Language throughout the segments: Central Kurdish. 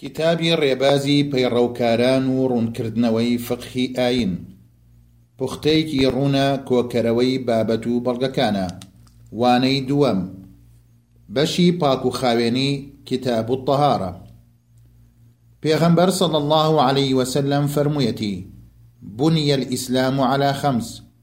کیتابی ڕێبازی پەیڕەوکاران و ڕوونکردنەوەی فقهی ئایین، پوختەیەکی ڕوونە کۆکەرەوەی بابەت و بەڵگەکانە. وانەی دووەم، بەشی پاک و خاوێنی، کتاب الطهارە. پێغەمبەر صلی اللە علیە وسلم فەرموویەتی، بنی الاسلام علی خمس،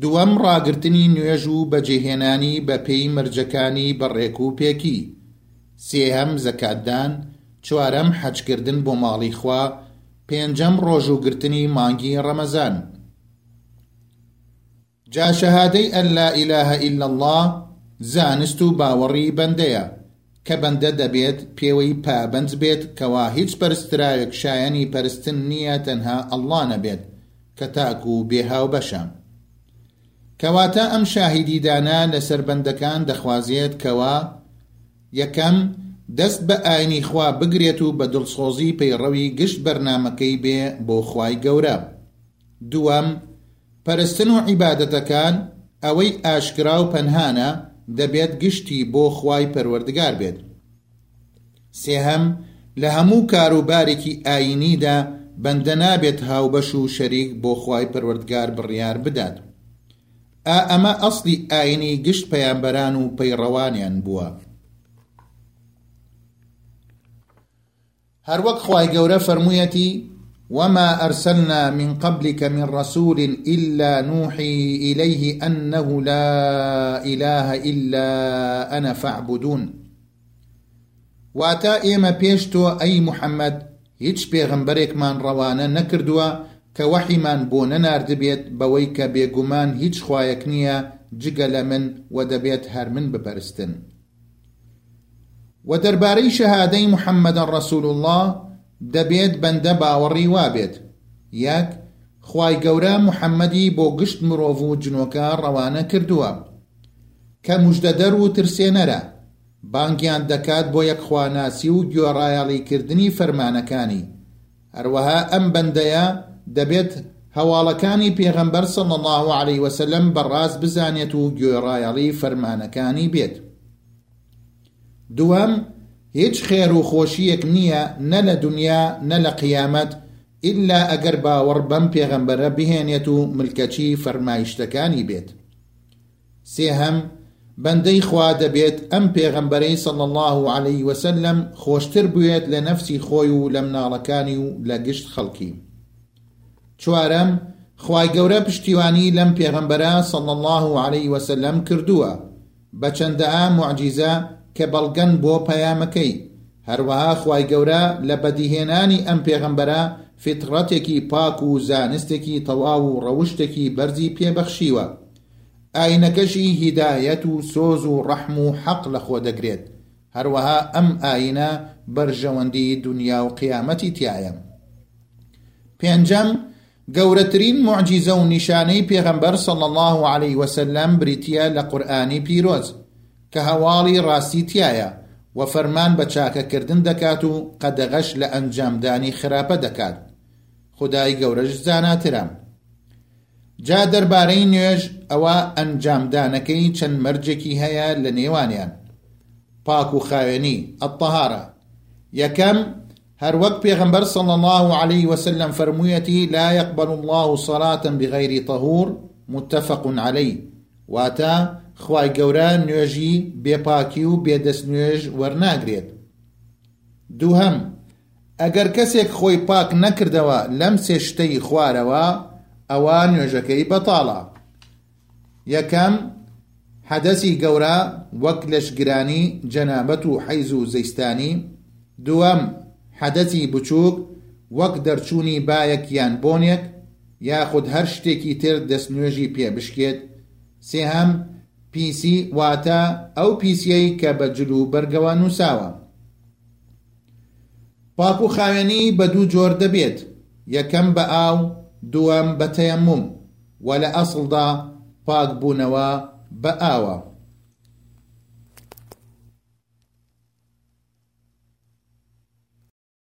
دووەم، ڕاگرتنی نوێژ و بەجێهێنانی بە پێی مەرجەکانی بە ڕێک و پێکی. سێهەم، زەکاتدان. چوارەم، حەجکردن بۆ ماڵی خوا. پێنجەم، ڕۆژووگرتنی مانگی ڕەمەزان. جا شەهادەی اللە اله الا اللە زانست و باوەڕی بەندەیە. کە بەندە دەبێت پێوەی پابەند بێت کەوا هیچ پەرستراوێک شایەنی پەرستن نییە تەنها اللە نەبێت کە تاک و بێ هاوبەشە کەواتە ئەم شاهیدیدانە لەسەر بەندەکان دەخوازێت کەوا یەکەم دەست بە ئاینی خوا بگرێت و بە دڵسۆزی پەیڕەوی گشت بەرنامەکەی بێ بۆ خوای گەورە دووەم، پەرستن و عیبادەتەکان، ئەوەی ئاشکرا و پەنهانە، دەبێت گشتی بۆ خوای پەروەردگار بێت. سێهەم، لە هەموو کار و بارێکی ئایینیدا بەندە نابێت هاوبەش و شەریک بۆ خوای پەروەردگار بڕیار بدات. ئا ئەمە ئەسڵی ئایینی گشت پەیامبەران و پەیڕەوانیان بووە. هەروەک خوای گەورە فەرموویەتی، وما ارسلنا من قبلک من رسول الا نوحی الیه انه لا اله الا انا فاعبدون واتە، ئێمە پێش تۆ ئەی محمد هیچ پێغەمبەرێکمان ڕەوانە نەکردووە کە وەحیمان بۆ نەناردبێت بەوەی کە بێگومان هیچ خوایەک نییە جگە لە من و دەبێت هەر من بپەرستن. وە دەربارەی شەهادەی محمدە رسول اللە دەبێت بەندە باوەڕی وابێت یەک خوای گەورە محمدی بۆ گشت مرۆڤ و جنۆکە ڕەوانە کردووە کە مژدەدەر و ترسێنەرە بانگیان دەکات بۆ یەکخواناسی و گوێڕایەڵی کردنی فەرمانەکانی هەروەها ئەم بەندەیە دەبێت هەواڵەکانی پێغەمبەر صلی اللە علیە وسلم بە ڕاست بزانێت و گوێڕایەڵی فەرمانەکانی بێت دووەم هیچ خێر و خۆشیەک نییە نە لە دنیا نە لە قیامەت ئللا ئەگەر باوەڕ بەم پێغەمبەرە بهێنێت و ملکەچی فەرمایشتەکانی بێت سێهەم، بەندەی خوا دەبێت ئەم پێغەمبەرەی صلی اللە علیە وسلم خۆشتر بوێت لە نەفسی خۆی و لە مناڵەکانی و لە گشت خەڵکی. چوارەم، خوای گەورە پشتیوانی لەم پێغەمبەرە صلی اللە علیە وسلم کردووە بە چەندەها موعجیزە کە بەڵگەن بۆ پەیامەکەی، هەروەها خوای گەورە لە بەدیهێنانی ئەم پێغەمبەرە فیتڕەتێکی پاک و زانستێکی تەواو و ڕەوشتێکی بەرزی پێ بەخشیوە ئاینەکەشی هیدایەت و سۆز و ڕەحم و حەق لەخۆ دەگرێت، هەروەها ئەم ئاینە بەرژەوەندی دونیا و قیامەتی تیایە. پێنجەم، گەورەترین موعجیزە و نیشانەی پێغەمبەر صلی اللە علیە وسلم بریتیە لە قورئانی پیرۆز کە هەواڵی ڕاستی تیایە و فەرمان بە چاکەکردن دەکات و قەدەغەش لە ئەنجامدانی خراپە دەکات، خودای گەورەش زاناترە. جا دەربارەی نوێژ ئەوا ئەنجامدانەکەی چەند مەرجێکی هەیە لە نێوانیان پاک و خاوێنی، الطهارە، یەکەم، هەروەک پێغەمبەر صلی اللە علیه وسلم فەرموویەتی لا یقبل اللە صلاة بغیر طهور متفق علی واتە خوای گەورە نوێژی بێ پاکی و بێ دەست نوێژ وەرناگرێت دووهەم، ئەگەر کەسێک خۆی پاک نەکردەوە لەم سێ شتەی خوارەوە ئەوا نوێژەکەی بەتاڵە، یەکەم، حەدەسی گەورە وەک لەشگرانی جەنابەت و حەیز و زیستانی، دووەم، حەدەسی بچووک وەک دەرچوونی بایەک یان بۆنێک یاخود هەر شتێکی تر دەستنوێژی پێ بشکێت، سێهەم، پیسی واتە ئەو پیسیەی کە بە جل و بەرگەوە نووساوە. پاک و خاوێنی بە دوو جۆر دەبێت، یەکەم بە ئاو، دووەم بە تەیەموم، وە لە ئەسڵدا پاک بوونەوە بە ئاوە.